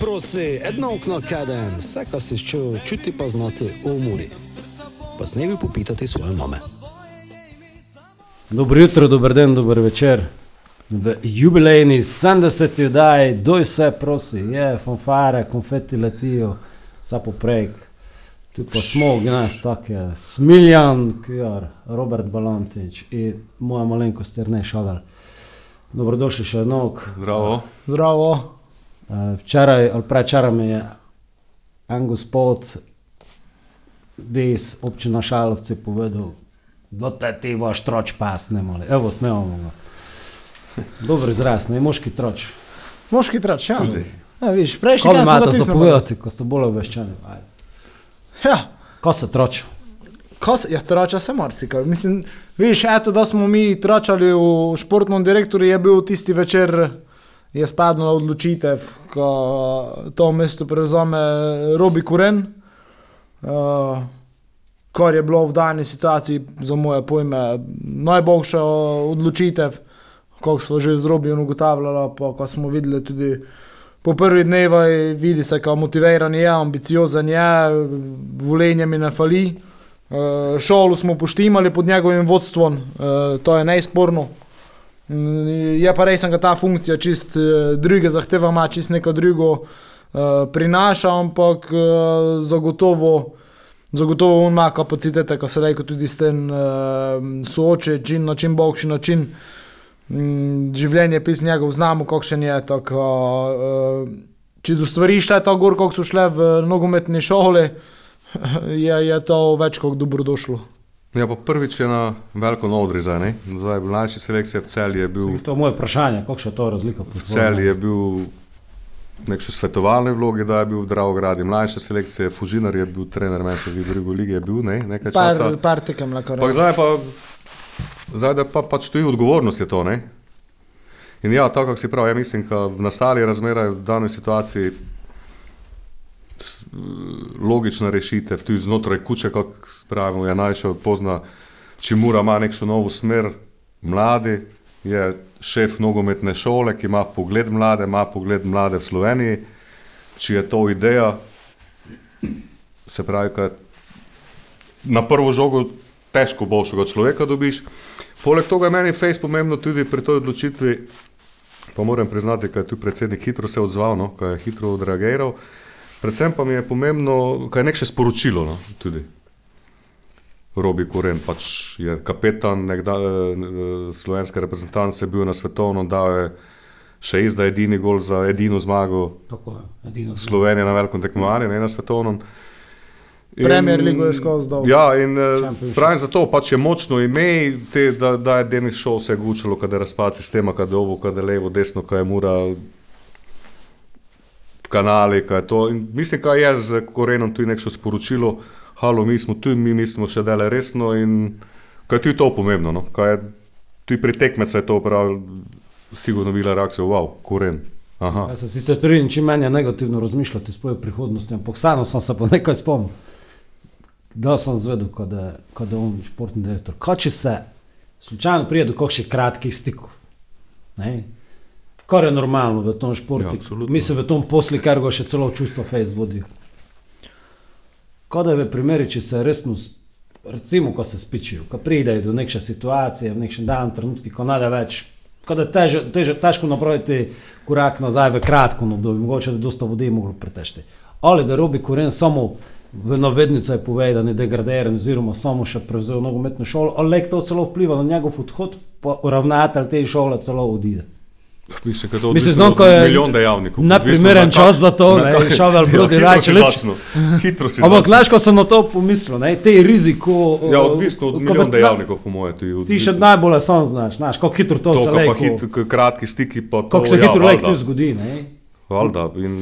Prosi, edno okno kaden, vse, kar si čutil, čuti pa znati v muri. Pa snevi popitati svoje mame. Dobro jutro, dober dan, dober večer. V jubilejni 70. oddaji, doj se prosi, je fanfare, konfeti letijo, sa poprek. Tu pa smo, gnas, tako je, Smiljan, Kjar, Robert Balantič in moja malenkost Erne Šavel. Dobrodošli še enog. Zdravo. Zdravo. Eh, Včeraj ali prečeraj mi je en gospod, iz občine Šalovci, povedal, da te ti vaš troč pas ne more. Evo, snemamo ga. Dober izraz, ne moški troč. Moški trač, ja. Tudi. ja viš, prejšnji teden smo imate ga za tisnili. povedati, ko ste bolj obveščeni? Ja, Ko se troč? ko se, ja, trača se marsikaj. Mislim, viš, eto, da smo mi tračali v športnom direktorju, je bil tisti večer, je spadla odločitev, ko to mesto prevzame Robi Kuren. Uh, kar je bilo v dani situaciji, za moje pojme, najboljša odločitev, kako smo že z Robijem ugotavljali, pa ko smo videli tudi po prvi dnevi, vidi se, kako motiviran je, ambiciozen je, volenje mi ne fali. Uh, šolo smo poštimali pod njegovim vodstvom, uh, to je neizporno. Je pa res, da ta funkcija čist uh, druge zahteva, ima čist neko drugo uh, prinaša, ampak uh, zagotovo, zagotovo ima kapacitete, ko se reko tudi s tem sooči, čim, na čim boljši način. Življenje pis njegov znamo, kakšen je. Tako, uh, če do stvari šle tako gor, kot so šle v nogometni šoli, je, je to več kot dobrodošlo. Ja, pa prvič je na veliko novdri zdaj, ne? Zdaj, mlajši selekcija v celi je bil, To je moje vprašanje, kakšna je to razlika? v celi je bil nek še svetovalne vloge, da je bil v Dravogradi. Mlajša selekcija, Fužinar je bil trener, meni se zdi, v drugi ligi je bil, ne, nekaj časa. Par, par tekem lahko Ampak zdaj pa, zdaj da pa pač tu je odgovornost je to, ne? In ja, tako kako si prav, ja mislim, da v nastali razmerah v danoj situaciji logična rešitev, tudi znotraj kuće, kako pravimo, je najšel pozna, če mora ima nekšno novo smer, mladi, je šef nogometne šole, ki ima pogled mlade, ima pogled mlade v Sloveniji, če je to ideja, se pravi, kad na prvo žogo težko boljšega človeka dobiš. Poleg tega je meni fejs pomembno tudi pri tej odločitvi, pa moram priznati, da je tu predsednik hitro se odzval, no, ko je hitro odreagiral. Predvsem pa mi je pomembno, kaj je nekše sporočilo no, tudi. Robi Koren pač je kapetan nekda, eh, slovenske reprezentance, bil na svetovnem, dal je še izdaj edini gol za edino zmago Tako je, edino. Slovenije na velikem tekmovanju, ne na svetovnem. In- Premier ligo je skozi dol. Ja, in eh, Championship. pravim zato, pač je močno ime, te, da, da je Denis šel vse gučalo, kada je razpad sistema, kada je ovo, kada je levo, desno, kada je mura, kanali, kaj je to. In mislim, kaj je z Korenom tudi nekšno sporočilo, halo, mi smo tu, mi mislimo še dele resno in kaj je tudi to pomembno, no? kaj je tudi pri tekmecu je to prav, sigurno bila reakcija, wow, Koren. Aha. Jaz se sicer trudim, čim manj negativno razmišljati s svojo prihodnostjo, ampak vseeno sem se pa nekaj spomnil. Da sem zvedel, da je on športni direktor. Kaj če se slučajno prije do kakšnih kratkih stikov? Ne? Kar je normalno v Ja, športu. absolutno. Mislim, v tom posli, kar ga še celo čustvo fejs vodi. Kaj da je v primeri, če se resno, recimo, ko se spičijo, ko pridejo do neke situacije, v nekem danem trenutku, ko nada več, ko da je teže, teže, težko napraviti korak nazaj v kratkem obdobju, mogoče da je dosta vode moglo pretežiti. Ali da robi koren samo v navednicah pove, da ne degradiran, oziroma samo še prevzel nogometno šolo, ali to celo vpliva na njegov odhod, pa ravnatelj te šole celo odide. Mislim, da to Mislim, znam, od ko je milijon dejavnikov. na čas za to, ne, Šavel Brod je hitro reče, si lepše. začnu. Hitro si Ampak, znaš, ko sem na to pomislil, ne, te riziko. Ja, odvisno od milijon dejavnikov, po. Tudi Ti še odvisno. najbolj sam znaš, znaš, kako hitro to, To, se lepo. hit, kratki stiki, pa to. Kako se ja, hitro valjda. tu zgodi, ne? Valjda, in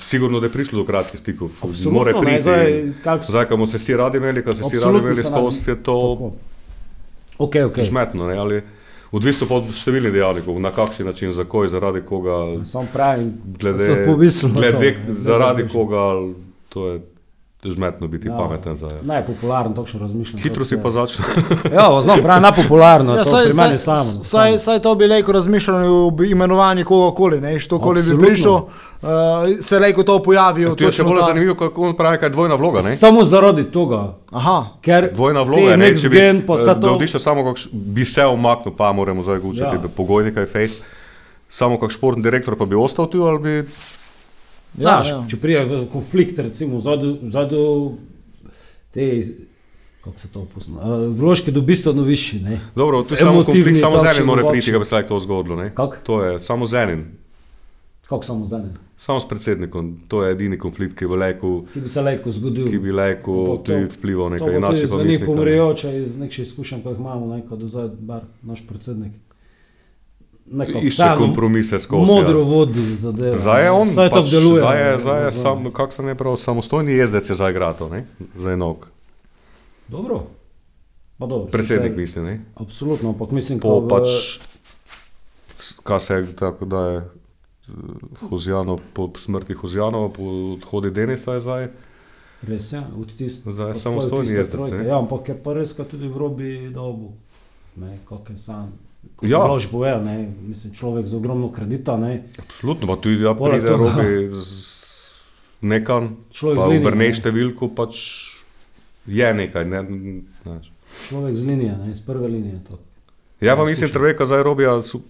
sigurno, da je prišlo do kratkih stikov. Absolutno, More ne, priti. zdaj, kako se- Zdaj, ko smo se vsi radi imeli, ko se vsi radi imeli skozi, je to Tako. Ok, ok. žmetno. Ne, ali, odvisno pa od številnih dejavnikov, na kakšen način, za koj, zaradi koga, Sam pravim, glede, to, glede ne, zaradi koga, to je žmetno biti ja. pameten za. Najpopularno, točno razmišljam. Hitro si pa začel. Ja, znam, pravi, najpopularno, Ja, ja, to saj, pri saj, meni samo. saj, saj to bi lahko razmišljali o imenovanju kogakoli, ne, što koli bi prišel, uh, se lahko to pojavi. To je še bolj zanimivo, kako on pravi, kaj je dvojna vloga. Ne? Samo zaradi tega, Aha, ker Dvojna vloga je, ne, next če bi, gen pa vse eh, da to. odišel samo, kako bi se omaknil, pa moramo zdaj gučati, Ja. ja. pogojnika je fejs. Samo kot športni direktor pa bi ostal tu ali bi... Ja, ja. Če prije v konflikt, recimo, zadnji te, kako se to opustno, uh, vložke do bistveno višji. Ne? Dobro, tu je samo konflikt, samo z enim mora priti, da bi se lahko to zgodilo. To je samo z enim, Kako samo za ne? samo s predsednikom. To je edini konflikt, ki bi lahko, Ki bi se lahko zgodil. ki bi lahko tudi vplival To nekaj inače. pa da ne. pomrejoče iz nekih izkušenj, ko jih imamo, ne, kot do zdaj, bar naš predsednik. Išče kompromise skozi. Modro ja. vodi zadeve. Zdaj je on, Zdaj pač, deluje. zdaj je, zdaj je sam, kako se ne pravi, samostojni jezdec je zaigrato, ne, za enog. Dobro. Pa dobro. Predsednik misli, ne. Absolutno, ampak mislim, Po ko v- pač, s- kaj se je tako da je Hozjanov, po smrti Hozjanova, po odhodi Denisa je zdaj. Res je, odtis. Zdaj je samostojni jezdec. Ja, ampak je pa res, kot tudi v robi dobu. Ne, kako je sam. Ja. Ja. Lož boje, ne, mislim, človek z ogromno kredita, ne. Absolutno, pa tudi ja, Poleg pride robi z nekam, Človek pa z linije, ne. številko, pač je nekaj. Ne, znaš. Človek z linije, ne, iz prve linije. To. Ja, pa Ja, mislim, treba zdaj robija su,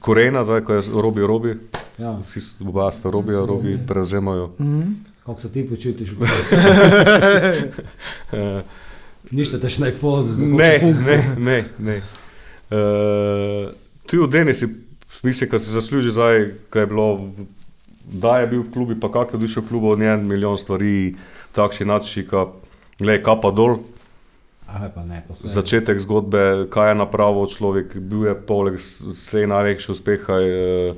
korena, zdaj ko je robi, robi, Ja. vsi s- oba sta robija, robi prevzemajo. Kako se ti počutiš? Ništa te še ne pozna. Ne, ne, ne. ne. Uh, ti v Denisi, mislim, da si zasluži zdaj, kaj je bilo, da je bil v klubi, pa kak je odišel v klubu, od njen milijon stvari, takšni način, le kapa dol. Aha, pa ne, pa se. Začetek zgodbe, kaj je napravil človek, bil je poleg vse največji uspeha. Je,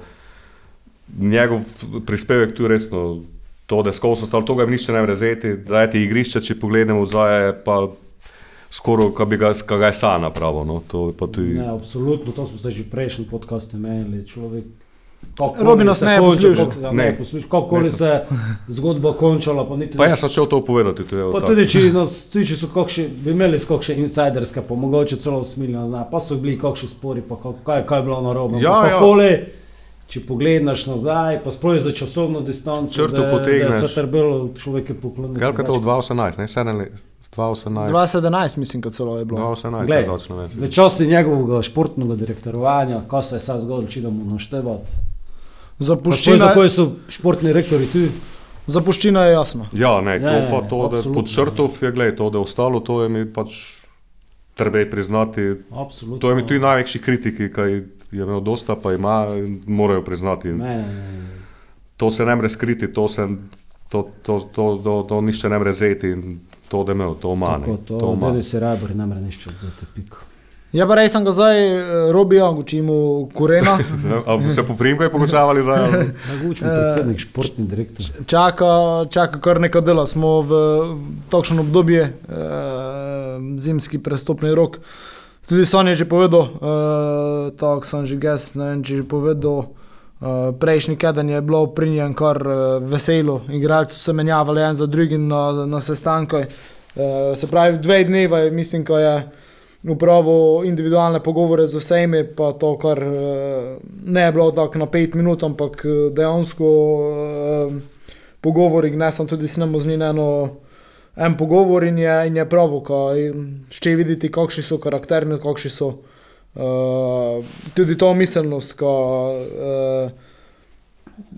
njegov prispevek tu resno, to, da je skozi ostalo, tega nišče ne razeti, da je ti igrišče, če pogledamo, zdaj je pa skoraj, kaj bi ga, kaj ga je sam napravil. No, to je pa tudi. Ne, absolutno, to smo se že v prejšnjem podkastu imeli. Človek, Robi nas se ne konča, posluša. kako- ja, se zgodba končala, pa niti Pa jaz sem šel to povedati. To je Pa tako. tudi, če, nas, tudi če so kakšne, bi imeli kakšne insiderske, pa mogoče celo usmiljene, zna, pa so bili kakšni spori, pa kako- kaj, kaj je bilo narobe. Ja, Ampak ja. Če pogledaš nazaj, pa sploh za časovno distanco, Črto da, potegneš. da se trebalo človek pokloniti. Kaj je to več. v 2018, ne 7 let, 2018. 2017 mislim, kad celo je bilo. 2018 Glej, se začne več. V časi njegovega športnega direktorovanja, kaj se je sad zgodilo, če da mu naštevati. Zapuščina, Zakaj so športni rektori tu? zapuščina je jasno. Ja, ne, to Ja, ja, pa ja, to, da absolutno. pod črtov je, gledaj, to, da je ostalo, to je mi pač treba je priznati. Absolutno. To je mi tudi največji kritiki, ki je imel dosta, pa ima, morajo priznati. Ne, ne, ne. To se ne more skriti, to se to, to, to, to, to nišče ne more zeti in to, da imel, to Tako, to, to ima. Denis je rajbar, ne more nišče odzeti, piko. Ja, pa rej sem ga zdaj eh, robijo, učimo korena. A bi se po primkaj pogočavali za Nagučmo predsednik, športni direktor. Čaka, čaka kar nekaj dela. Smo v takšnem obdobju, eh, zimski prestopni rok. Tudi Son je že povedal, eh, tako sem že ges, ne vem, če je že povedal. Uh, prejšnji teden je bilo pri njem kar uh, veselo, igralci so se menjavali en za drugim na, na sestankih. Uh, se pravi, dve dnevi, mislim, ko je upravil individualne pogovore z vsemi, pa to, kar uh, ne je bilo tako na pet minut, ampak eh, dejansko uh, pogovori, ne sem tudi snemo z njim eno. En pogovor in je, in je prav, če vidite, kakšni so karakterni, kakšni so. Uh, tudi to miselnost, ko uh,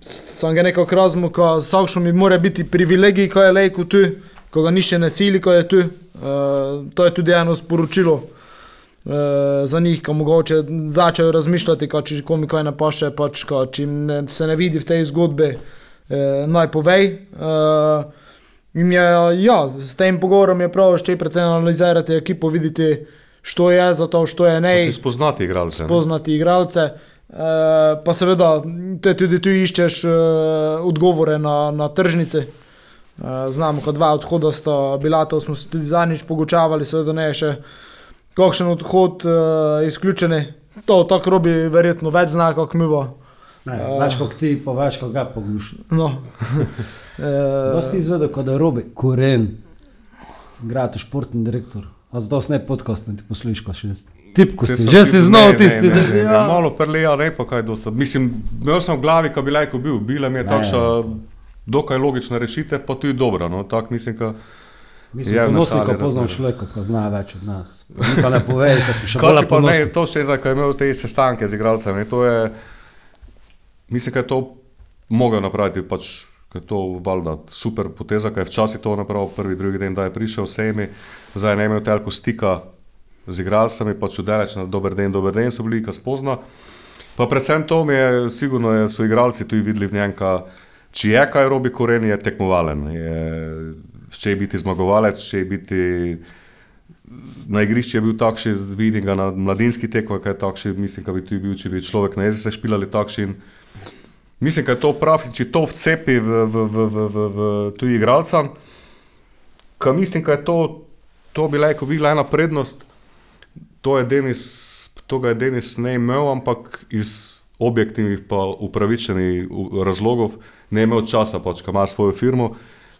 sem ga nekako razumel, ko vsakšno mi mora biti privilegij, ko je lejko tu, ko ga nišče ne sili, ko je tu. Uh, to je tudi eno sporočilo uh, za njih, ko mogoče začnejo razmišljati, ko če komi kaj ne paše, pač, ko, če ne, se ne vidi v tej zgodbi, uh, naj povej. Uh, in je, ja, s tem pogovorom je prav, še predvsem analizirati ekipo, videti, što je za to, što je ne, spoznati igralce. ne. spoznati igralce. Uh, pa seveda, te tudi tu iščeš uh, odgovore na, na tržnici. Uh, znamo, kot dva odhoda sta bila, to smo se tudi zadnjič pogočavali, seveda ne še kakšen odhod uh, izključeni. To tako robi verjetno več zna, kot mi bo. Ne, več kot ti, pa več kot ga poglušno. No. Kdo si e, izvedel, da je robe koren, grad, športni direktor. A zdaj ne podcast, ti poslušaš, ko še tipko si, že si ne, znal ne, tisti. ne, da- ne, ne, ja. Malo preleja, ne pa kaj dosta. Mislim, imel sem v glavi, ko bi lajko bil, bila mi je Ne. takšna dokaj logična rešitev, pa tudi dobra. No. Tak, mislim, ka, Mislim, Je da Nataliji ko poznam človeka, ko zna več od nas. Nikoli ne pove, ko smo še Kaj bolj pa ne, ponosni. to še zdaj, ko je imel te sestanke z igralcem, ne, to je, mislim, da je to mogel napraviti, pač, ker je to valjda super poteza, ker je včasih to napravil prvi, drugi dan, da je prišel vsemi, zdaj ne imel toliko stika z igralcami, pač udeleč na dober dan, dober dan so bili, ko spozna. Pa predvsem to mi je, sigurno je, so igralci tudi videli v njem, če je kaj robi koren, je tekmovalen. Je, če je biti zmagovalec, če je biti na igrišču je bil takšen, vidim ga na mladinski tekmah, kaj je takšen, mislim, da bi tudi bil, če bi človek na jezik špilali takšen. Mislim, da je to prav, če to vcepi v, v, v, v, v, v tuji igralcem, ka mislim, da je to, to bi lahko bila ena prednost, to, je Denis, to ga je Denis ne imel, ampak iz objektivnih pa upravičenih razlogov ne imel časa, pač, ko ima svojo firmo,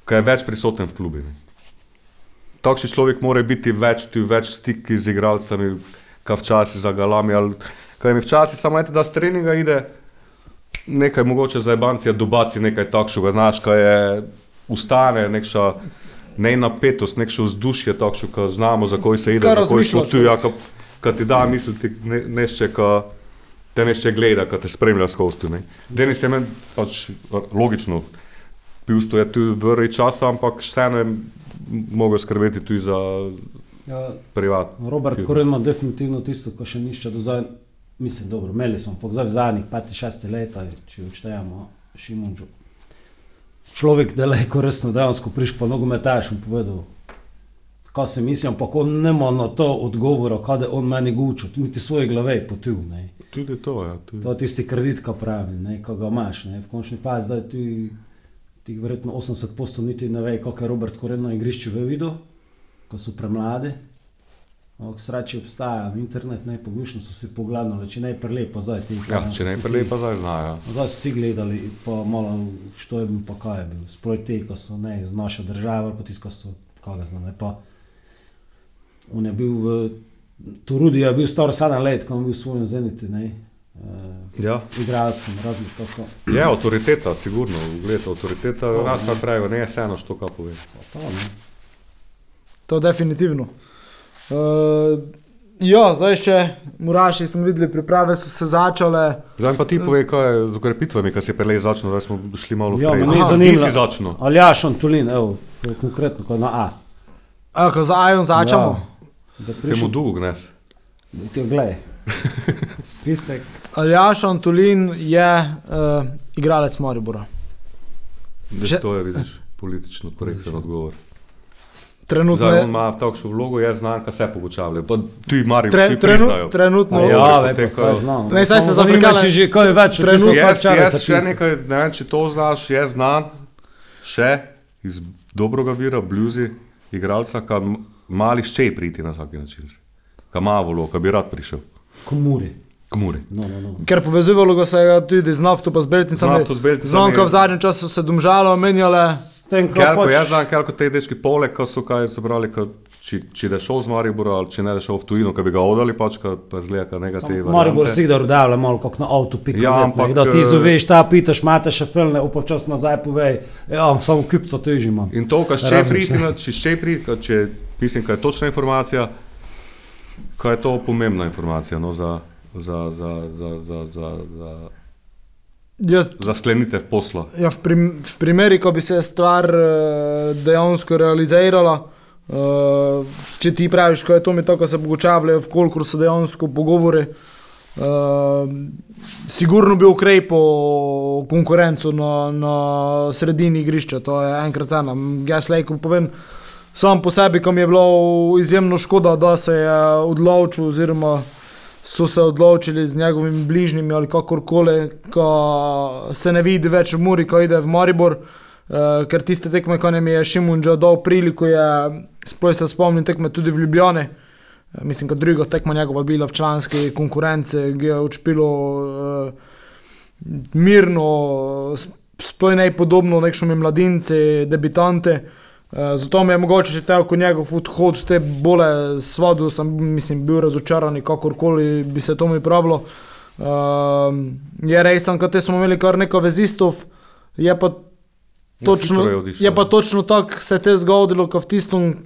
ki je več prisoten v klubi. Takšen človek mora biti več, tu več stiki z igralcami, kot včasih za galami. ali- Kaj mi včasih samo ete, da z treninga ide nekaj mogoče za ebancija, dobaci nekaj takšnega, znaš, kaj je ustane, nekša ne napetost, nekše vzdušje takšno, ko znamo, za koj se ide, za koj razmišlja se čuje, ko ti da misliti ne, nešče, ko te nešče gleda, ko te spremlja skozi. tu, ne. Denis je meni pač logično, bil je tu vrj časa, ampak vseeno je mogel skrbeti tudi za Ja, privat. Robert. Koren ima definitivno tisto, kar še nišče do zdaj. Mislim, dobro, imeli smo, v zadnjih 5-6 letih, če odštejemo Šimunču. Človek, da lahko resno dejansko priš po nogometaš in povedal, kaj se misli, ampak on nema na to odgovora, kaj je on meni gučil, niti svoje glave potil. Ne. Tudi to, ja. Tudi. To je tisti kredit, ki pravi, ne, ko ga imaš. Ne. V končni fazi zdaj ti, ti verjetno 80% niti ne ve, kako je Robert Koren na igrišču v vidu, ko so premladi. Ampak sreče obstaja, internet ne poglušno so si pogledali, če ne prelepo zdaj ti. Ja, če ne prelepa, zdaj znajo. Zdaj so vsi gledali, pa malo, što je bil, pa kaj je bil. Sproj te, ko so ne iz naše države, pa tisto, ko so, kaj ga znam, ne pa. On je bil v, Turudi je bil star 7 let, ko je bil v svojem zeniti, ne. Uh, Ja. igralskem, različ kako. Je avtoriteta, sigurno, ugled avtoriteta, nas pa pravijo, ne je vseeno, što kaj pove. To, ne. To definitivno. Uh, ja, zdaj še Muraši smo videli, priprave so se začele. Zdaj pa ti pove, kaj je z ukrepitvami, kaj se je prelej začelo, da smo šli malo Ja, vprej. me ni Aha, zanimalo. Ti si začel. Aljaš Antolin, evo, to je konkretno, ko je na A. A, ko za Ajon začemo. Ja, da Temu prišel, dolgo gnes. ti gledaj. Spisek. Aljaš Antolin je uh, igralec Maribora. Že- Že to je, vidiš, politično korekten odgovor. Trenutno Zdaj on je. ima takšno vlogo, je znan, kaj se pogučavlja. Pa tudi Mari, Tre, tudi trenu, trenutno je. ja. Ja, ve, pa saj znam. Ne, saj se Samo za zanima, Afrikane- če že kaj več Trenutno- kar Jaz, jaz še nekaj, ne vem, če to znaš, je znan, še iz dobrega vira, bluzi, igralca, ki mali ščej priti na vsak način. Ki ima vlogo, ki bi rad prišel. Komuri. K Muri. No, no, no. Ker povezivalo ga se je tudi z nafto, pa z belticami. Z nafto, z Beltincami. Znonka v zadnjem času se domžalo, menjale. Tem, ko Kelko pač, jaz znam, kelko te dečki poleg, ko so kaj so brali, ko, če, če da šel z Maribora ali če ne da šel v tujino, ki bi ga odali, pač, ka, pa zgleda, ka negativno. Maribor si da rodavlja malo kot na avtu, pika. Ja, Ja, ampak, da ti eh, zoveš, ta pitaš, imate še filme, upočas nazaj povej, ja, samo kipca teži imam. In to, kar še priti, če še priti, če mislim, da je točna informacija, kaj je to pomembna informacija no, za, za, za, za, za, za, za, Jaz, za sklenitev posla. ja, v, prim, v primeri, ko bi se stvar uh, dejansko realizirala, uh, če ti praviš, ko je to mi tako, se pogučavljajo, vkolikor so dejansko pogovori. Uh, sigurno bi ukrepil konkurenco na, na sredini igrišča, to je enkrat ena. Jaz lejko povem, sam po sebi, ko mi je bilo izjemno škoda, da se je odločil, oziroma so se odločili z njegovimi bližnjimi ali kakorkoli, ko se ne vidi več v Muri, ko ide v Maribor. Uh, ker tiste tekme, ko nam je Šimun že dal priliko, je sploh se spomnim tekme tudi v Ljubljani. Eh, Mislim, da druga tekma njegova bila v članski konkurenci, ki je odšpilo uh, mirno, spojnej podobno nekšnimi mladinci, debitante. Uh, zato mi je mogoče še tako njegov odhod te bole svodu, sem mislim, bil razočaran, kakorkoli bi se to mi pravilo. Uh, je res, da smo imeli kar nekaj vezistov, je pa točno, hitro je je pa točno tako se te zgodilo, kot v tistem,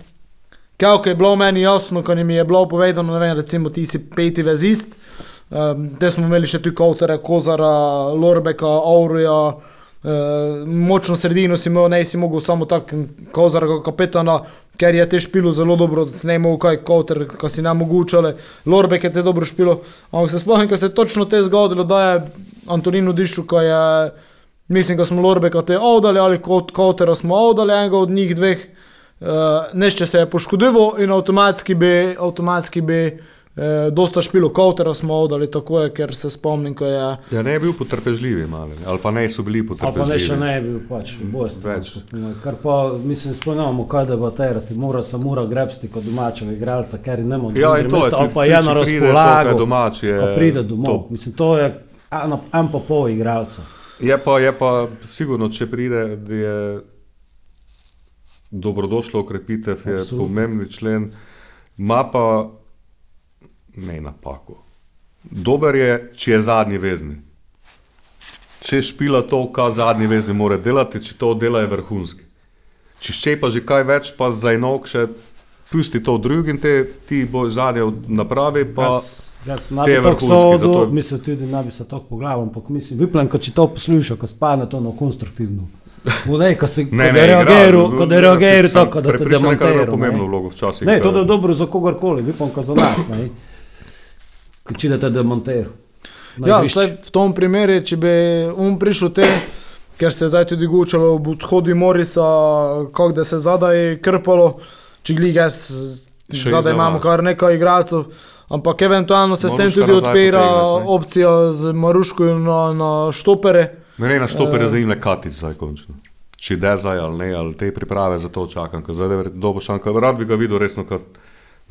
kako je bilo meni jasno, ko mi je bilo povedano, ne vem, recimo ti si peti vezist. Um, te smo imeli še tu Kowtera, Kozara, Lorbeka, Auruja. Uh, močno sredino si imel, ne si mogel samo tako kozarega kapetana, ker je te špilo zelo dobro, da si ne imel kaj koter, ko si nam omogočale, Lorbek je te dobro špilo. Ampak se spomnim, ko se je točno te zgodilo, da je Antonin odišel, ko je, mislim, da smo Lorbeka te ovdali ali kot kotera smo ovdali enega od njih dveh. Uh, Nešče se je poškodoval in avtomatski bi, avtomatski bi eh, dosta špilo kotera smo ovdali, tako je, ker se spomnim, ko je. Ja, ne je bil potrpežljiv, ali pa ne so bili Ali pa ne še potrpežljivi. ne bi bil pač bost. Več. Kar pa mislim, spomnimo, kaj da bo terati, mora se mora grebsti kot domačega igralca, ker je ne more. Ja, in to je ali pa je na to, razpolago. domač je ko pride domov. top. Mislim, to je eno, en pa pol igralca. Je pa, je pa sigurno, če pride, da je dobrodošla ukrepitev, je pomembni člen, ima pa ne napako. Dober je, če je zadnji vezni. Če špila to, kar zadnji vezni mora delati, če to dela, je vrhunski. Če ščepa že kaj več, pa za enok še pusti to drugim, te, ti bo zadnje napravi, pa jaz ne te je vrhunski, sodil, zato- Mislim tudi, da bi se tako pogledal, ampak mislim, vyplen, ko če to posluša, ko spane to na konstruktivno. Ne, ko si Ne, ne, da igra, reagiral, ko da no, reagiral sem tako, da te prepričan, da je demontiral. imel pomembno ne. vlogo včasih. Ne, to je dobro za kogarkoli, vyplen, ko za nas, ne. Ko če da demontiral. Na Ja, vsaj v tom primeru, če bi on prišel te, ker se je zdaj tudi gučalo ob odhodu Morisa, kako da se zadaj krpalo, če glih jaz, zadaj za imamo kar nekaj igralcev, ampak eventualno se s tem Maruška tudi odpira opcija z Maruško na, na štopere. Mene na štopere Eh. uh, zanima katic zdaj končno. Če da zdaj ali ne, ali te priprave za to čakam, ker zdaj je verjetno dobo šanka. Rad bi ga videl resno, ker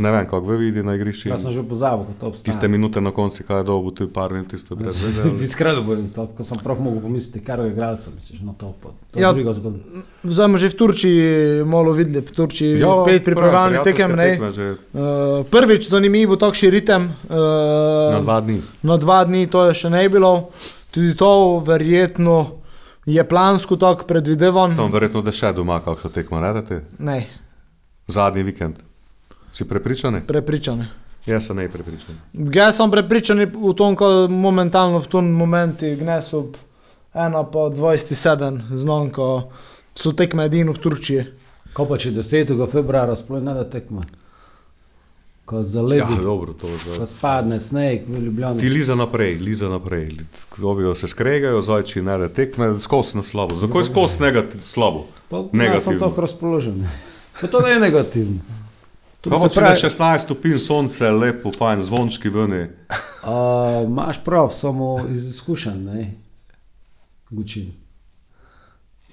ne vem, kako ve vidi na igrišču. Jaz sem že pozabil, ko to obstaja. Tiste minute na koncu, kaj je dobo, tu je par minut, tisto brez veze. ali- Iskreno bojim, ko sem prav mogel pomisliti, kar je igralca, misliš, no to pa. To je Ja. druga zgodba. Zdaj smo že v Turčiji malo videli, v Turčiji ja, pet pripravljalnih tekem. Ne? že Uh, prvič zanimivo takšen ritem. Uh, Na dva dni. na dva dni, to je še ne bilo. Tudi to verjetno je plansko tako predvidevan. Samo verjetno, da še doma kakšno tekmo naredite. Ne, Zadnji vikend. Si prepričan? prepričan. Jaz sem ne prepričan. Jaz sem prepričan v tom, ko momentalno v tem momentu gnesu 1 pa 27 znam, ko so tekme edino v Turčiji. Ko pa če 10. februara sploh ne da tekma. Ko zaledi, Ja, ja, dobro, to ko je. spadne sneg v Ljubljani. Ti liza naprej, liza naprej. Ovijo se skregajo, zajči ne da tekme, skozi na slabo. Zakaj skozi negativ, slabo? Pa, jaz sem Negativno. tako razpoložen. Pa to ne je negativno. To Kaj se pa če pravi- je 16 stopinj sonce, lepo, fajn, zvončki ven. A, Imaš prav, samo iz izkušenj, ne? Gučin.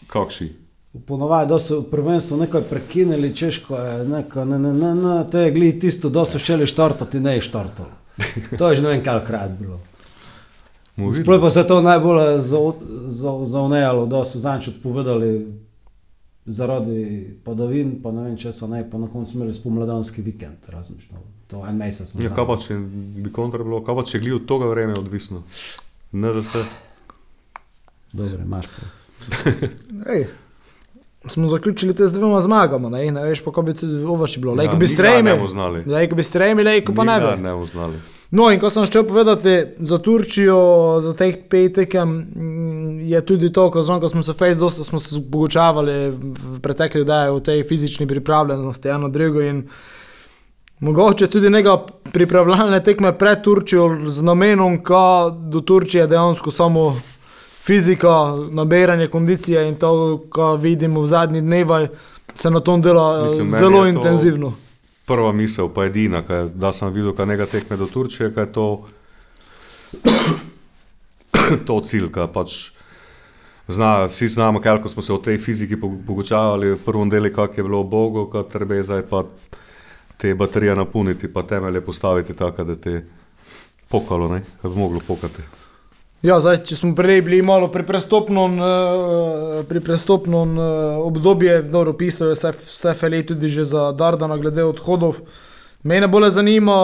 Kakši? Ponovadi, da so prvenstvo nekaj prekinili, češko je, neko, ne, ne, ne, ne, to je glih tisto, da so šeli štartati, ne je štartalo. To je že ne vem, kalikrat bilo. Mu vidim. Sploh pa se je to najbolj zaunejalo, da so zanč odpovedali zaradi padavin, pa ne vem, če so ne, pa na koncu imeli spomladanski vikend, razmišljam. To en mesec. Ja, kaj pa če bi kontra bilo, kaj pa če glih od toga vreme odvisno? Ne za vse. Dobro, imaš. Ej. Smo zaključili te z dvema zmagama, ne, ne veš pa, kako bi ovo še bilo. Lejko Ja, bi strejmi, lejko bi strejmi, lejko pa ne bi. Ne bomo znali. No, in ko sem šel povedati za Turčijo, za teh pet tekem, mm, je tudi to, ko, znam, ko smo se fejs, dosta smo se pogučavali v pretekli daji o tej fizični pripravljenosti, eno drugo in mogoče tudi nekaj pripravljalne tekme pred Turčijo z namenom, da do Turčije dejansko samo fizika, nabiranje kondicije in to, kar vidimo v zadnjih dnevih, se na tom dela Mislim, zelo je to- intenzivno. Prva misel, pa edina, kaj, da sem videl, kaj nekaj tekme do Turčije, kaj je to, to cilj, kaj pač zna, vsi znamo, kaj ko smo se o tej fiziki po- pogučavali v prvem delu, kak je bilo Bogu, kaj treba je zdaj pa te baterije napolniti, pa temelje postaviti tako, da te pokalo, ne, kaj bi moglo pokati. Ja, zdaj, če smo prej bili malo pri prestopnem, uh, pri prestopnem uh, obdobju, dobro pisal je vse, vse fele tudi že za Dardana glede odhodov. Mene bolj zanima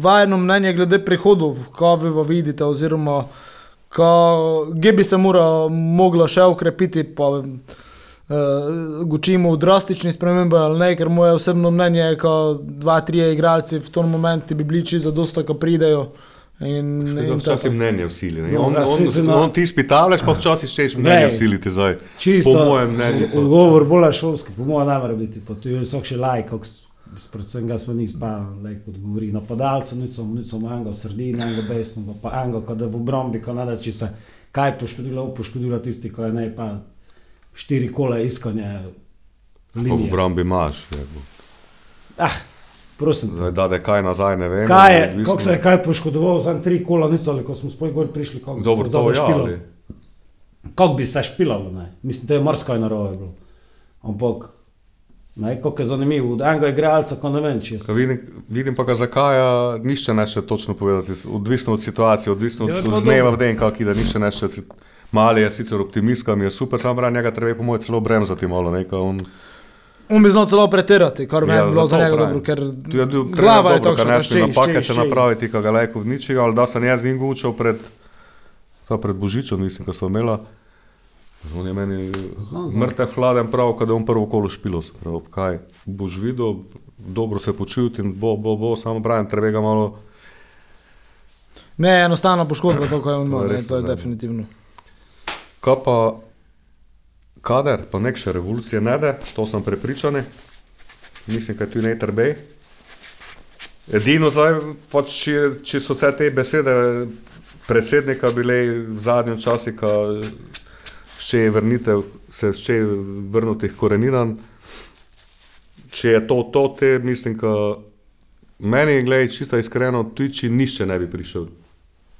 vajeno mnenje glede prihodov, kaj vi vidite, oziroma kje bi se mora, mogla še ukrepiti, pa uh, gočimo v drastični spremembi ali ne, ker moje osebno mnenje je, da dva, tri igralci v tom momentu bi bili čisto dosta, ko pridejo. In, in Včasih tako. mnenje usili. ne. No, On, on, on, on ti izpitavljaš, pa včasih češ mnenje Ne. usiliti zdaj. Čisto, Po mojem mnenju. Odgovor bolj šolski, po mojem ne more biti. Pa tu je vsak še lajk, like, predvsem ga smo nismo pa, like, odgovori napadalcu, nico, nico enega v sredini, enega besno, pa enega, ko da v obrambi, ko nada, če se kaj poškodilo, poškodilo tisti, ko je ne pa štiri kole iskanje Pa v obrambi imaš. je. Ah, prosim. Zdaj, da je kaj nazaj, ne vem. Kaj je, kako se je kaj poškodoval, za tri kola, nico, ali ko smo spoj gor prišli, kako bi Dobro, se to ja, špilalo. ali- Kako bi se špilalo, ne? Mislim, da je marsikaj narobe bilo. Ampak, ne, kako je zanimivo, od enega igralca, ko ne vem, če je. Vidim, vidim pa, zakaj nišče neče točno povedati, odvisno od situacije, odvisno Ja, od, pa od dneva v den, kak ide nišče neče. Mali je sicer optimistka, mi je super, sam branje njega treba je po mojem celo bremzati malo, nekaj on. On bi znal celo pretirati, kar Ja, je bilo za njega dobro, ker Tu je bil glava je takšna, da ščej, napake se ščej. napraviti, ka ga lajko ničega, ali da sem jaz z njim gučal pred, ta pred Božičem, mislim, ko smo imela. On je meni mrtev hladen prav, kad je on prvo kolo špilo. se Prav, kaj, boš videl, dobro se počuti in bo, bo, bo, samo pravim, treba ga malo Ne, enostavna poškodba, to, kar je on To je ne, to je definitivno. Kaj pa, kader pa nek še revolucije ne da, to sem prepričan. Mislim, da tu neter bej. Edino zdaj, pač, če, če so vse te besede predsednika bile v zadnjem času, ko še je vrnitev, se še je vrnil teh koreninam. Če je to, to te, mislim, da meni, gledaj, čisto iskreno, tudi če nišče ne bi prišel,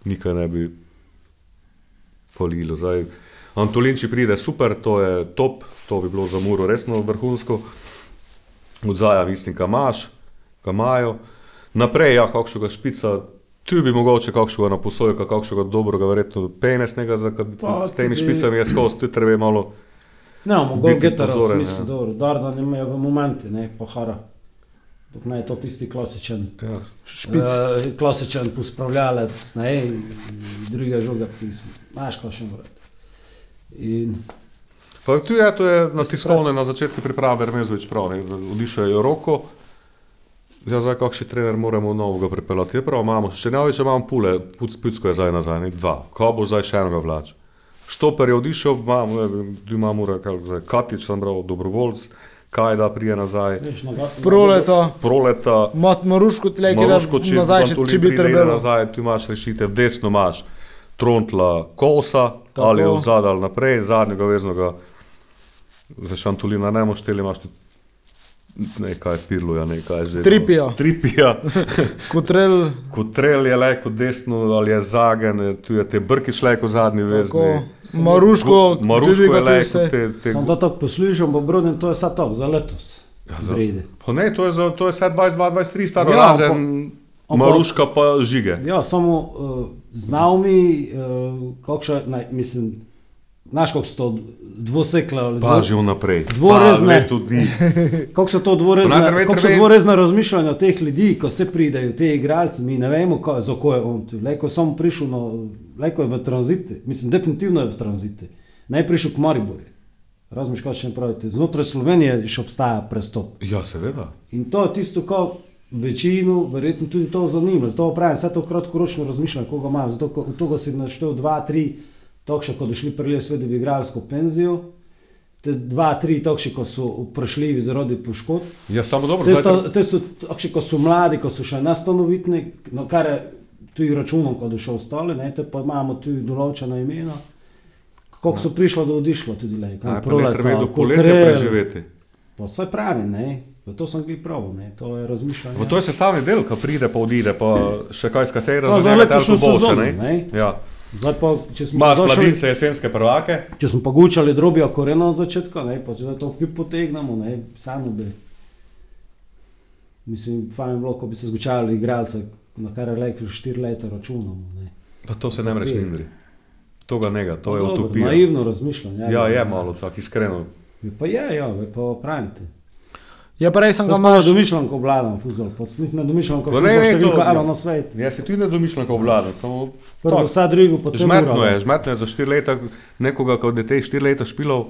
nikaj ne bi polilo. Zdaj, Antolin, če pride, super, to je top, to bi bilo za Muro resno vrhunsko. Odzaja, mislim, ga imaš, ga imajo. Naprej, ja, kakšnega špica, tu bi mogoče kakšnega na posojo, kakšnega dobrega, verjetno penesnega, za kad- Pa temi tudi- špicami je skozi, tu treba malo. Ne, imamo gol Biti getara v pozoren, smislu, ja. dobro, Dardan ima v momenti, ne, pohara. Dok ne je to tisti klasičen, Ja. Špic. uh, klasičen pospravljalec, ne, druga žoga pisma, znaš, kaj še mora. In Pa tu je, to je na Tisti tiskovne na začetku priprave, Remezovič prav, ne, odišel je roko. Ja, zdaj kakšen trener moramo novega pripeljati. Je prav, imamo, še ne več imamo pule, puc, pucko je zdaj nazaj, ne, dva. Ko bo zdaj še enega vlač. Štoper je odišel, imamo, tu imamo, zdaj Katič sem bral, dobrovoljc, kaj da prije nazaj, Proleta, proleta, mat Maruško, tleke da Maruško, če, nazaj, če, bi trebalo. Nazaj, tu imaš rešitev, desno imaš Trontla, Kosa, Tako. Ali od zadaj ali naprej, zadnjega veznega, za Šantolina ne moš teli, imaš tu nekaj Pirluja, nekaj že. Tripija. Tripija, Kotrel, Kotrel je leko desno ali je zagen, tu je te Brkič leko zadnji vezni. tako, Maruško, Maruško tudi je leko, te, te, Sam to tako poslušam, bo Brodin, to je sad tako, za letos. Ja, za-. Pa ne, to je, za, to je sad 22-23 staro, Ja, razen ampak- Maruška pa žige. Ja, samo uh, znal mi, uh, kakšno, ne, mislim, znaš, kako so to dvosekle ali dvo- Paži vnaprej. Dvorezne. Dni. Kako so to dvorezne, kako so dvorezne razmišljanja teh ljudi, ko se pridejo, te igralce, mi ne vemo, kaj, za ko je on tu. Leko je samo prišel, no, leko je v tranzite, mislim, definitivno je v tranzite. Naj prišel k Mariboru. Razmišljaj, kaj še ne pravite. Znotraj Slovenije še obstaja prestop. Ja, seveda. In to je tisto, kar večino, verjetno tudi to zanima. Zato pravim, vse to kratkoročno razmišljanje, koga imam. Zato, ko- od tega si naštel dva, tri, takšne, ko došli prije sveda v igralsko penzijo. Te dva, tri, takšne, ko so prišli zaradi poškodb. Ja, samo dobro, Te, sta, te so takšne, ko so mladi, ko so še nestanovitni, no, kar je tudi računom, ko so ostali, ne, te pa imamo tudi določena imena. Kako so prišla do odišla tudi le, kam najprej ne treba do poletja preživeti. Pa vse pravi, ne, v to sem bil prav, ne, to je razmišljanje. Pa to je sestavni del, ki pride, pa odide, pa še kaj skasej za razumete, ali letošnjo to boljše, ne? ne. Ja. Zdaj pa, če smo Imaš zašli- mladince, jesenske prvake, Če smo pa gučali drobja korena od začetka, ne, pa če to vkip potegnemo, ne, samo bi. Mislim, fajn bi bilo, ko bi se zgučali igralce, na kar je rekel, štiri leta računamo. Ne. pa to se ne mreš Ja. nindri. To ga nega, to je Dobro, utopija. Naivno razmišljanje. Ja, je malo tako, iskreno. Ja, Pa je, ja, pa pravim ti. Ja, prej sem ga malo domišljam, ko vladam fuzbol, podsnih ne domišljam, ko eno na svet. Jaz si tudi ne domišljam, kako vlada, samo Prvo, vsa drugo, potem Žmetno je, žmetno je za štiri leta nekoga, ko je te štiri leta špilov,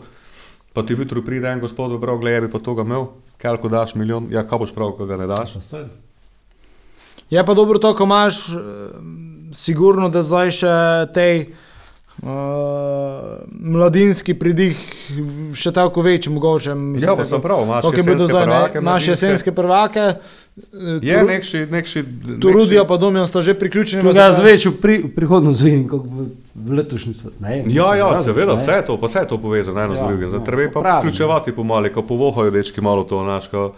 pa ti jutro pride en gospod, prav gledaj, bi pa to ga imel, kaj ko daš milijon, ja, kaj boš prav, ko ga ne daš. Je pa dobro to, ko imaš, eh, sigurno, da zdaj še tej uh, mladinski pridih še tako večji, mogoče. Mislim, Ja, pa sem prav, imaš bilo jesenske zdaj, ne, prvake, jesenske prvake. Je nekši, nekši, Turudija pa Domjan sta že priključeni. Če v ga zakon. zveču pri, v prihodnost vidim, kot v, v letošnji svet. Ne, Ja, mislim, ja, razumeš, seveda, ne. vse to, pa vse je to povezano eno z Ja, drugim. Zdaj no, treba je pa pravim, vključevati pomalo, ko povohajo dečki malo to naš. Ko,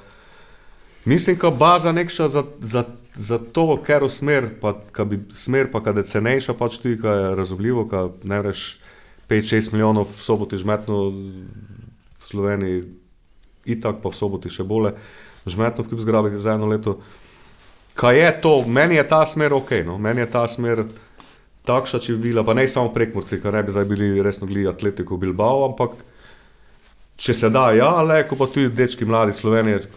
mislim, da baza nekša za, za, za to, ker v smer, pa ka bi smer, pa kada je cenejša, pač tudi, ka je razumljivo, ka ne reš 5-6 milijonov v soboti žmetno v Sloveniji, itak pa v soboti še bolje, žmetno v kljub zgrabiti za eno leto. Kaj je to, meni je ta smer ok, no? meni je ta smer takšna, če bi bila, pa ne samo prekmorci, ker ne bi zdaj bili resno gledali Atletico Bilbao, ampak če se da, ja, le, ko pa tudi dečki mladi Slovenije,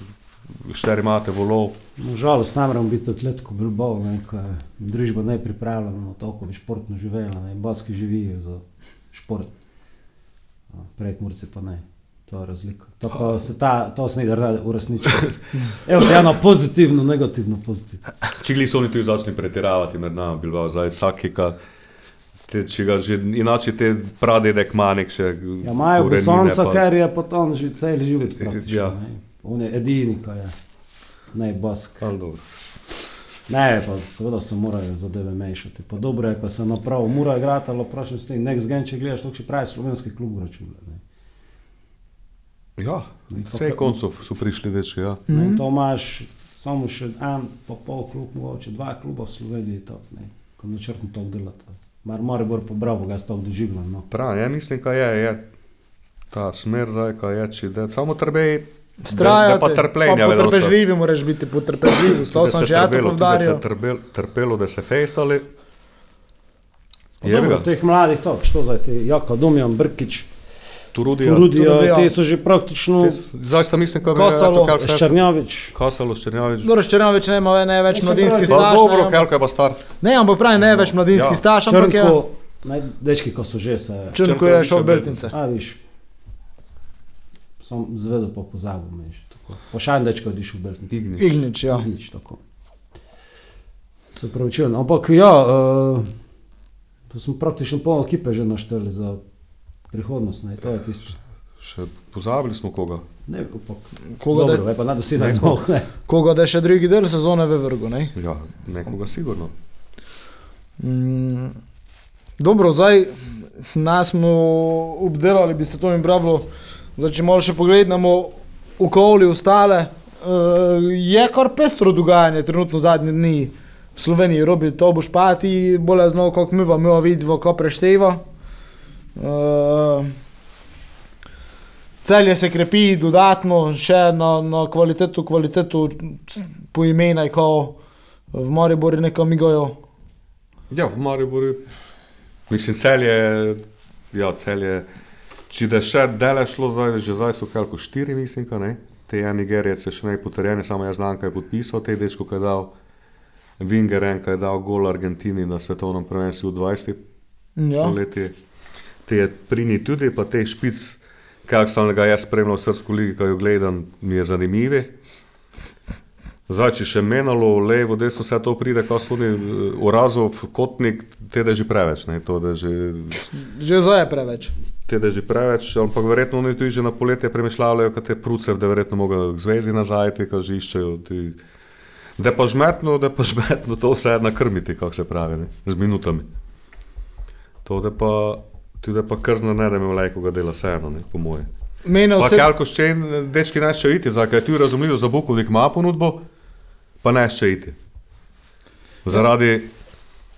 štiri imate volov, Nažalost, ne moremo biti atletko Bilbao, ne, ko je družba ne pripravljena na to, kako bi športno živela, ne, baski živijo za šport, prek Murci pa ne. To je razlika. To, se ta, to se ne da uresničiti. Evo, eno pozitivno, negativno, pozitivno. če gli so oni tudi začeli pretiravati med nami, Bilbao, zdaj vsaki, ka, te, če ga že inače te pradedek manek še. Ja, imajo korenine, bosonca, pa- ker je potem že cel život. Ja. Ja. On je edini, ki je ne dobro. Ne, pa seveda se morajo zadeve mešati. Pa dobro je, ko se naprav, mora igrati, ali vprašaj se, nek zgen, če gledaš, to še pravi slovenski klub računa. Ja, vse koncov so prišli dečki, ja. Mm -hmm. To imaš samo še en, pa pol klub, mogoče dva kluba v Sloveniji, to, ne, ko načrtno to delata. Mar mora bolj pobral, bo ga sta doživljal. No. Prav, ja mislim, kaj je, je ta smer zdaj, kaj je, če da samo trbe. Vztrajati, da pa trpljenja, pa potrpežljivi moraš biti, potrpežljivi. To da sem se že ja to trpelo, tudi da se povdarjal. trpel, trpelo, da se fejstali. Dobro, teh mladih, to, što zdaj ti, Jaka, Domjan, Brkič, Turudija. Rudijo, Turudija. te so že praktično Te so- Zdaj sta mislim, kako je Ščrnjavič. Kasalo, Ščernjavič. Dobro, Ščernovič ne ima največ Ja, se mladinski staž. dobro, ne, Kelko je pa star. Ne, ampak pravi največ mladinski Ja. staž, ampak je dečki, ko so že se. Črnko je šel v še Beltince. A, viš. Sam zvedel pa pozabil, meš. Pošaljem dečko, odiš v Beltnici. Ignič. Ignič, ja. Nič tako. Se pravi, če ampak ja, uh, to smo praktično pol ekipe že našteli za prihodnost, ne, to je tisto. Še pozabili smo koga. Ne, ampak, Koga dobro, da- ve, pa na dosi ne smo. Koga da je še drugi del sezone v vrgu, ne? Ja, nekoga sigurno. Mm, dobro, zdaj nas smo obdelali, bi se to jim pravilo. Zdaj, če malo še pogledamo okoli ostale, uh, je kar pestro dogajanje trenutno zadnje dni v Sloveniji. Robi to boš pa ti bolje znal, kako mi vam vidimo, ko prešteva. Uh, Celje se krepi dodatno, še na, na kvalitetu, kvalitetu po imenu, ko v Mariboru nekaj migajo. Ja, v Mariboru. Mislim, cel je, ja, cel je. Če da še dele šlo, zdaj, že zdaj so kalko štiri, mislim, ka ne. Te je Nigerijec je še ne potrjene, samo jaz znam, kaj je podpisal, te dečko, kaj je dal. Vingeren, kaj je dal gol Argentini na svetovnem prvenstvu v 20 Ja. poleti. Te je prini tudi, pa te špic, kak sem ga jaz spremljal v srcu ligi, ko jo gledam, mi je zanimivi. Zdaj, če še menalo, levo, desno, vse to pride, ko so oni, eh, Urazov, Kotnik, te da je že preveč, ne, to da že, Že zdaj je preveč. Te da je že preveč, ampak verjetno oni tudi že na poletje premišljajo, kot te pruce, da verjetno mogo k zvezi nazaj, te, ko že iščejo. Ti, da pa žmetno, da pa žmetno, to vse nakrmiti, kako se pravi, ne, z minutami. To da pa, tudi da pa krzno ne, da me vlajko ga dela vseeno, ne, po moje. Pa vse, kalko še en, dečki ne še iti, zakaj je tu razumljivo za Bukovnik ima ponudbo, pa ne še iti. Zaradi,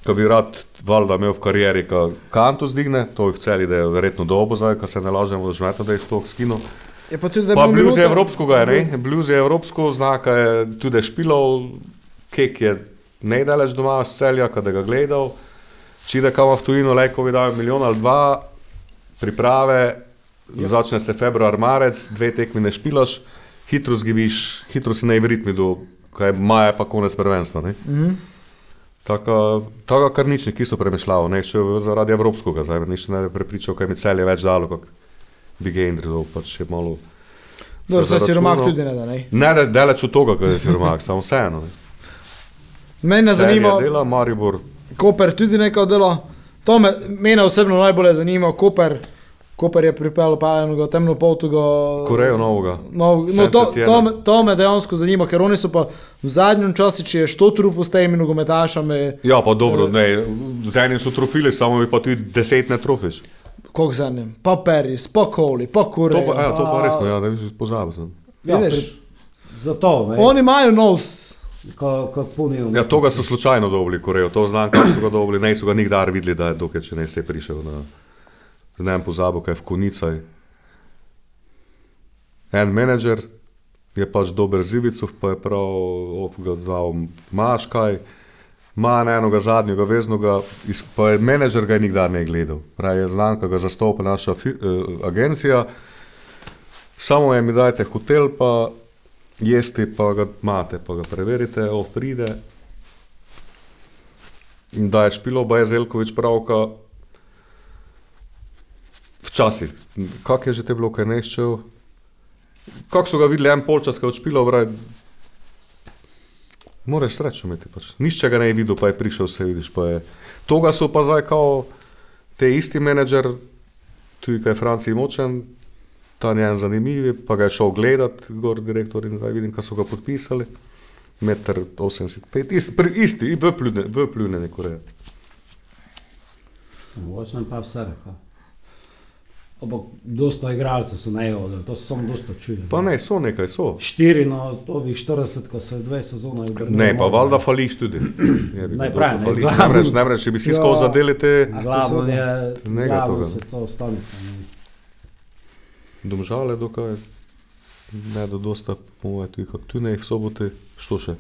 ko bi rad valjda imel v karieri, ko kanto zdigne, to je v celi, da je verjetno dobo zdaj, ko se ne lažemo, da žmeta, da je to skino. je pa tudi, da Pa blues je minuta- evropskega, je, ne? Blues je evropsko, znaka je tudi špilov, kek je nejdaleč doma s celja, ko da ga gledal. če da kama v tujino, le ko vidajo milijon ali dva, priprave, ja. začne se februar, marec, dve tekmi ne špilaš, hitro zgibiš, hitro si na ritmi do, kaj je maja, pa konec prvenstva. Mm -hmm. Tako, kar nič ni isto premišljal, ne še zaradi evropskega, zdaj nič ne prepričal, kaj mi cel je več dalo, kot bi ga Indrido, pač še malo. Dobro, se siromak tudi ne da, ne? Ne, daleč od toga, kaj je siromak, samo vseeno. ne. Mene zanima, Celje Dela, Maribor, Koper tudi nekaj dela. To me, mene osebno najbolj zanima, Koper. Koper je pripeljal pa enega temno poltuga. Korejo novega. No, no to, to, me- to me dejansko zanima, ker oni so pa v zadnjem času, če je štotruf s temi nogometašami, Ja, pa dobro, ne, z enim so trofili, samo mi pa tudi deset ne trofiš. koliko za njim, pa Peris, pa Koli, pa To Korej. pa, ja, to pa resno, ja, ne vidiš, pozabil sem. Ja, Vidiš? pri- Zato, ne, Oni imajo nos. ko, ko punijo. Ja, to ga so slučajno dobili, Korejo, to znam, kako so ga dobili, ne so ga nikdar videli, da je dokaj, če ne se je prišel na, ne vem, pozabil, kaj je v Konicaj. En menedžer je pač dober Zivicov, pa je prav of ga zval Maškaj, ima enega zadnjega veznega, pa je menedžer ga je nikdar ne gledal. Pravi je znan, ko ga zastopa naša fi, eh, agencija, samo je mi dajte hotel, pa jesti, pa ga imate, pa ga preverite, o pride. In da je špilo, pa je Zelkovič pravka. Včasih, kak je že te bilo, kaj ne iščev. Kako so ga videli, en polčas, ko je odšpilo, braj. Moraš srečo imeti, pač. nišče ga ne je videl, pa je prišel, se vidiš. Pa je. Toga so pa zdaj kao te isti menedžer, tudi kaj je Franciji močen, ta njen zanimiv, pa ga je šel gledat, gor direktor in zdaj vidim, kaj so ga podpisali. Meter 85, isti, pri- isti v pljune, v pljune. Mogoče nam pa vse reka. Ampak dosta igralcev so ne odeli, to so samo dosta čudno. Pa ne, so nekaj, so. Štiri na ovih 40, ko se dve sezone Berlinu. Ne, pa valjda fališ tudi. Je, Ne, pravim, ne, fališ. glavno- Namreč, namreč, če bi si Ja. skozi zadeli te Glavno je, Ne, glavno se to stanica. Ne. domžale, dokaj ne da dosta, po mojem, tudi kot tu ne, v sobote, što še?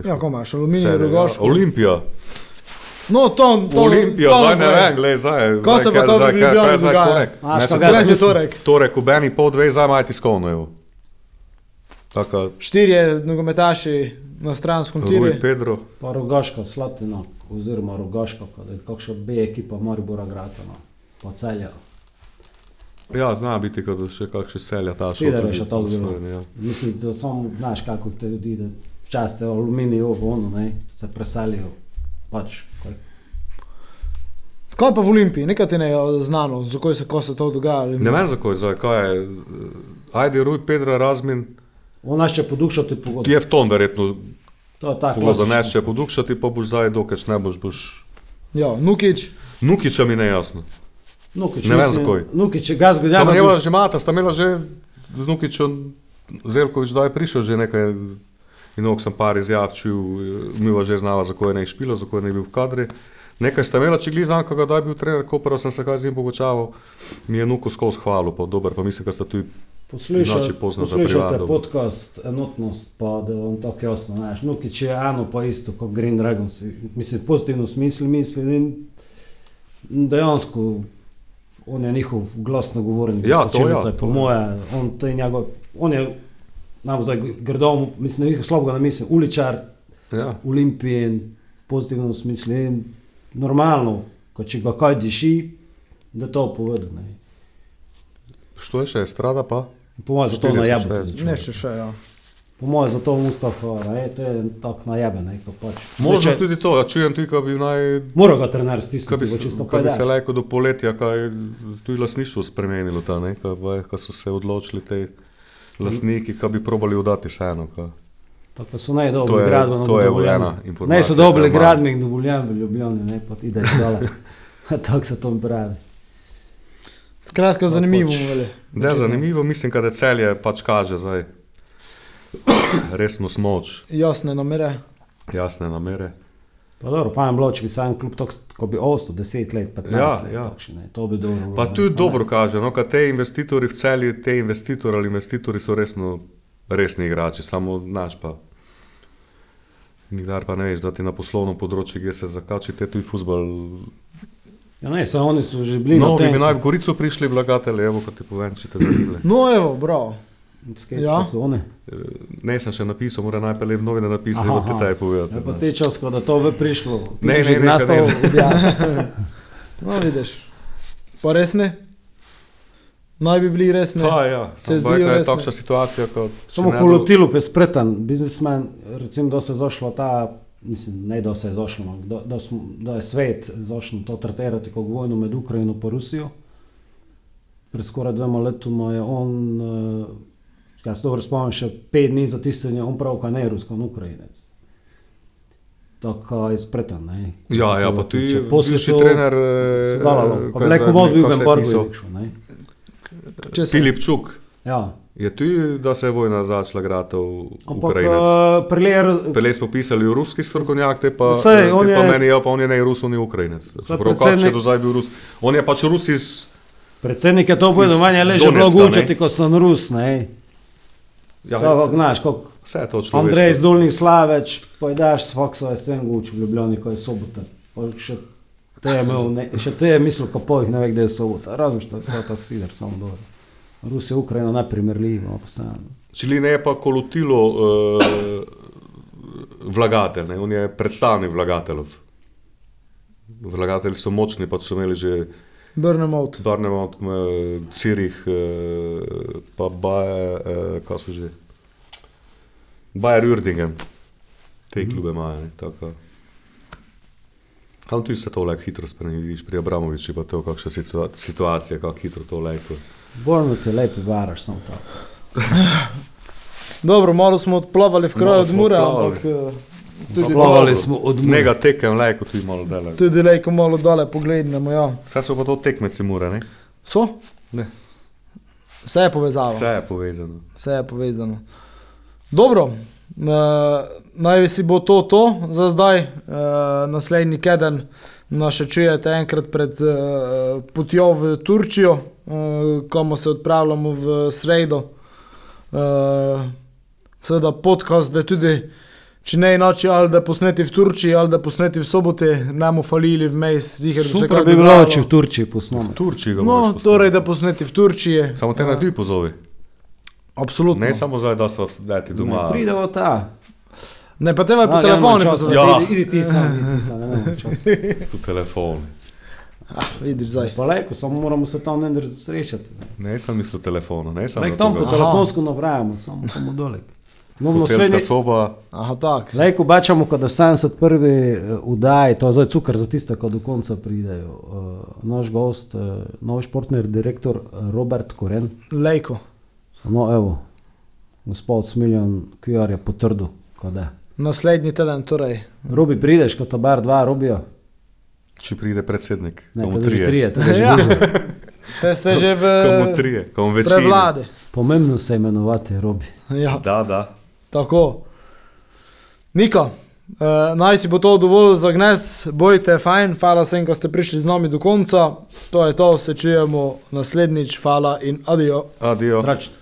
Ja, ko imaš, aluminij, rogoško. Olimpija. No, to, to Olimpija, to zdaj ne vem, gledaj, zdaj. Ko zdaj, se pa to v zdaj, Ljubljani kaj je zdaj dogaja? torek? To- si mislim- torek? Torek, v Beni pol dve, zdaj imajo tiskovno. Taka, Štirje nogometaši na stranskem tiru. Rui Pedro. Pa Rogaška, Slatina, oziroma Rogaška, je kakšna B ekipa Maribora Gratana, pa celja. Ja, zna biti, kot še kakšne selja ta Sider je tudi še tako zelo. ja. Mislim, da samo znaš, kako te ljudi, da včasih se aluminij, ovo, ono, ne, se preselijo. Pač, kaj, Kaj pa v Olimpiji, nekaj ti ne je znano, zakaj se, se to dogaja. ali- Ne vem, zakaj, kaj je. Ajde, Rui Pedro Razmin, on nas će podukšati pogodbu. je v tom verjetno To je tako. bilo, da ne še podukšati, pa boš zdaj, dokaj ne boš, boš. Ja, Nukič, Nukiča mi ne jasno. Nukić, Ne vem mislim, zakaj. Nukić je gaz Samo godjana. njeva že mata, sta imela že z Nukičem, Zelkovič, da je prišel že nekaj, in ok sem par izjavčil, mi že znala, zakaj je ne špilo, zakaj je ne bil v kadri. Nekaj sta imela, če gli znam, kako da je bil trener, ko pa sem se kaj z njim pogočaval, mi je Nuko skozi hvalil, pa dober, pa mislim, da sta tudi Poslušaj, Noči pozno za poslušajte privado. podcast Enotnost, pa da vam tako jasno znaš. Nukić je eno pa isto kot Green Dragons. Mislim, pozitivno smisli misli in dejansko on je njihov glasno govornik. Ja, to slačilnica, ja, Po to ja. moje, on, to je njegov, on je, nam zdaj grdo, mislim, nekaj slabega ne mislim, uličar, Ja. Olimpijen, pozitivno smislu in normalno, ko če ga kaj diši, da to povede. Ne. Što je še, strada pa? Po mojem, zato 40 najebe. šteje. ne še še, ja. Po mojem, zato Mustafa, ne, to je tako najebe, ne, ko pač. Možno Zdaj, če- tudi to, ja čujem tudi, ko bi naj, Mora ga trener ko stisniti, bi, bo se- čisto ko bi se lajko do poletja, kaj tudi lasništvo spremenilo ta, ne, pa- ko so se odločili te lasniki, ko bi probali udati vseeno. ko. Tako so najdobri To je- gradbeno dovoljenje. Ne so dobili ki gradbenih dovoljenj v Ljubljani, ne, pa ideš dole. tako se to pravi. Skratka, zanimivo pač-. Da je zanimivo, mislim, da celje pač kaže zdaj resno smoč, Jasne namere. jasne namere. Pa dobro, pa je bilo, če bi sam klub tako, ko bi ostal 10 let, 15 Ja, let, ja. takšen, ne, to bi dobro bilo. Pa ne, tudi dobro kaže, no, kad te investitorji v celju, te investitorji ali investitorji so resno resni igrači, samo naš pa Nikdar pa ne veš, da ti na poslovnem področju, kjer se zakači, te tuj futbol. Ja, ne, so oni so že bili No, na bi naj v Gorico prišli vlagatelji, evo, kot ti povem, če te zanima. No, evo, bravo. Sketch Ja. pa so oni. Ne, sem še napisal, mora najprej le v novine napisati, da ti taj povedati. Ja, pa te čas, ko da to bi prišlo. ti Ne, že ne, nastal ne. objaviti. No, vidiš. Pa res ne? Naj bi bili res ne. Pa, ja, Se ampak zdijo je resne. takšna situacija, kot Samo Kolotilov je spreten, biznismen, recimo, da se je zašlo ta, mislim, ne da se je zašlo, da, da, smo, da je svet zašel to tretirati kot vojno med Ukrajino in Rusijo. Pred skoraj dvema letoma je on, uh, kaj se dobro spomnim, še pet dni za tistenje, on prav, kaj ne je rusko, on Ukrajinec. Tako je spreten, ne. Ja, ja, pa ti so- trener, eh, zdaj, vod bil v se je embargu, pisal? je rekel, ne. Če se- Filip Čuk. Ja, Je tu, da se je vojna začela grati v ampak Ukrajinec. uh, priler, Pele smo pisali v ruski strokovnjak, te pa, Saj, te on pa je- meni, ja, pa on je ne Rus, on je Ukrajinec. Prav, kak še do zdaj bil Rus. On je pač Rus iz, predsednik je to povedal, Iz manje leže bilo gučati, ko sem Rus, ne. Ja, Tako, znaš, kako vse to človek. Andrej iz Dolnih Slaveč, pojdaš s Foxova sem guč v Ljubljani, ko je sobota. Še te je imel, ne, še te je mislil, ko pojih ne ve, kde je sobota. Razumeš, to je to tako sider, samo dobro. Rusija, Ukrajina, neprimerljivo, pa se. Čili ne je pa kolotilo uh, vlagatelj, ne? on je predstavnik vlagateljev. Vlagatelji so močni, pa so imeli že Burnem out. Barnemont, Cirih, uh, pa Baje, uh, kaj so že. Bayer Uerdingen, te klube imajo. ne, tako. Tam tudi se to lahko hitro spremeni, vidiš pri Abramoviču, pa to kakšna situa situacija, kako hitro to lahko. Mi te lepi varaš, samo to. Dobro, malo smo odplavali v kraj Malo od Mure, ampak eh, tudi Plavali smo od. Nega tekem lahko tudi malo dela. tudi lejko malo dole pogledamo. Ja. Vse so pa to tekmeci mora, ne? So? Ne. Vse je povezano. Vse je povezano. Vse je povezano. Dobro, uh, naj si bo to to za zdaj. Uh, naslednji teden nas še čujete enkrat pred uh, potjo v Turčijo, uh, kamor se odpravljamo v sredo. Uh, Seveda podcast, da tudi, če ne inače, ali da posneti v Turčiji, ali da posneti v soboti, ne bomo falili vmes, ziger, da se Super kaj bi bilo, če v Turčiji posnamo. V Turčiji ga No, moraš postaviti. torej, da posneti v Turčiji. Samo te na dve pozovi. Absolutno. Ne samo zdaj, da so dati doma. Ne, Pridemo ta. Ne, pa te pa po A, telefonu ja, posoditi. Ja. Idi, idi ti sam, idi ti sam, ne vem čas. Po telefonu. Vidiš zdaj. Pa lejko, samo moramo se tam nekaj srečati. Ne sem mislil telefonu, ne sem Lejko tam po Aha. telefonsko napravimo, samo tam dolek. No, no, srednji, soba. Aha, tak. Lejko bačamo, kot da v 71. udaj, to je zdaj cukor za tiste, ki do konca pridejo. Uh, naš gost, uh, novi športni direktor eh, Robert Koren. Lejko. No, evo, gospod Smiljan QR je potrdil, kot da. Naslednji teden, torej. Robi prideš, kot bar dva robijo. Če pride predsednik, Ne, komu to je že trije. trije, to je že Ja. Te ste že v Komu trije, komu večini. prevladi. Pomembno se imenovati Robi. Ja, Da, da. Tako. Nika, uh, naj si bo to dovolj za gnes, bojte fajn, hvala vsem, ko ste prišli z nami do konca. To je to, se čujemo naslednjič, hvala in adijo. Adijo. Sračno.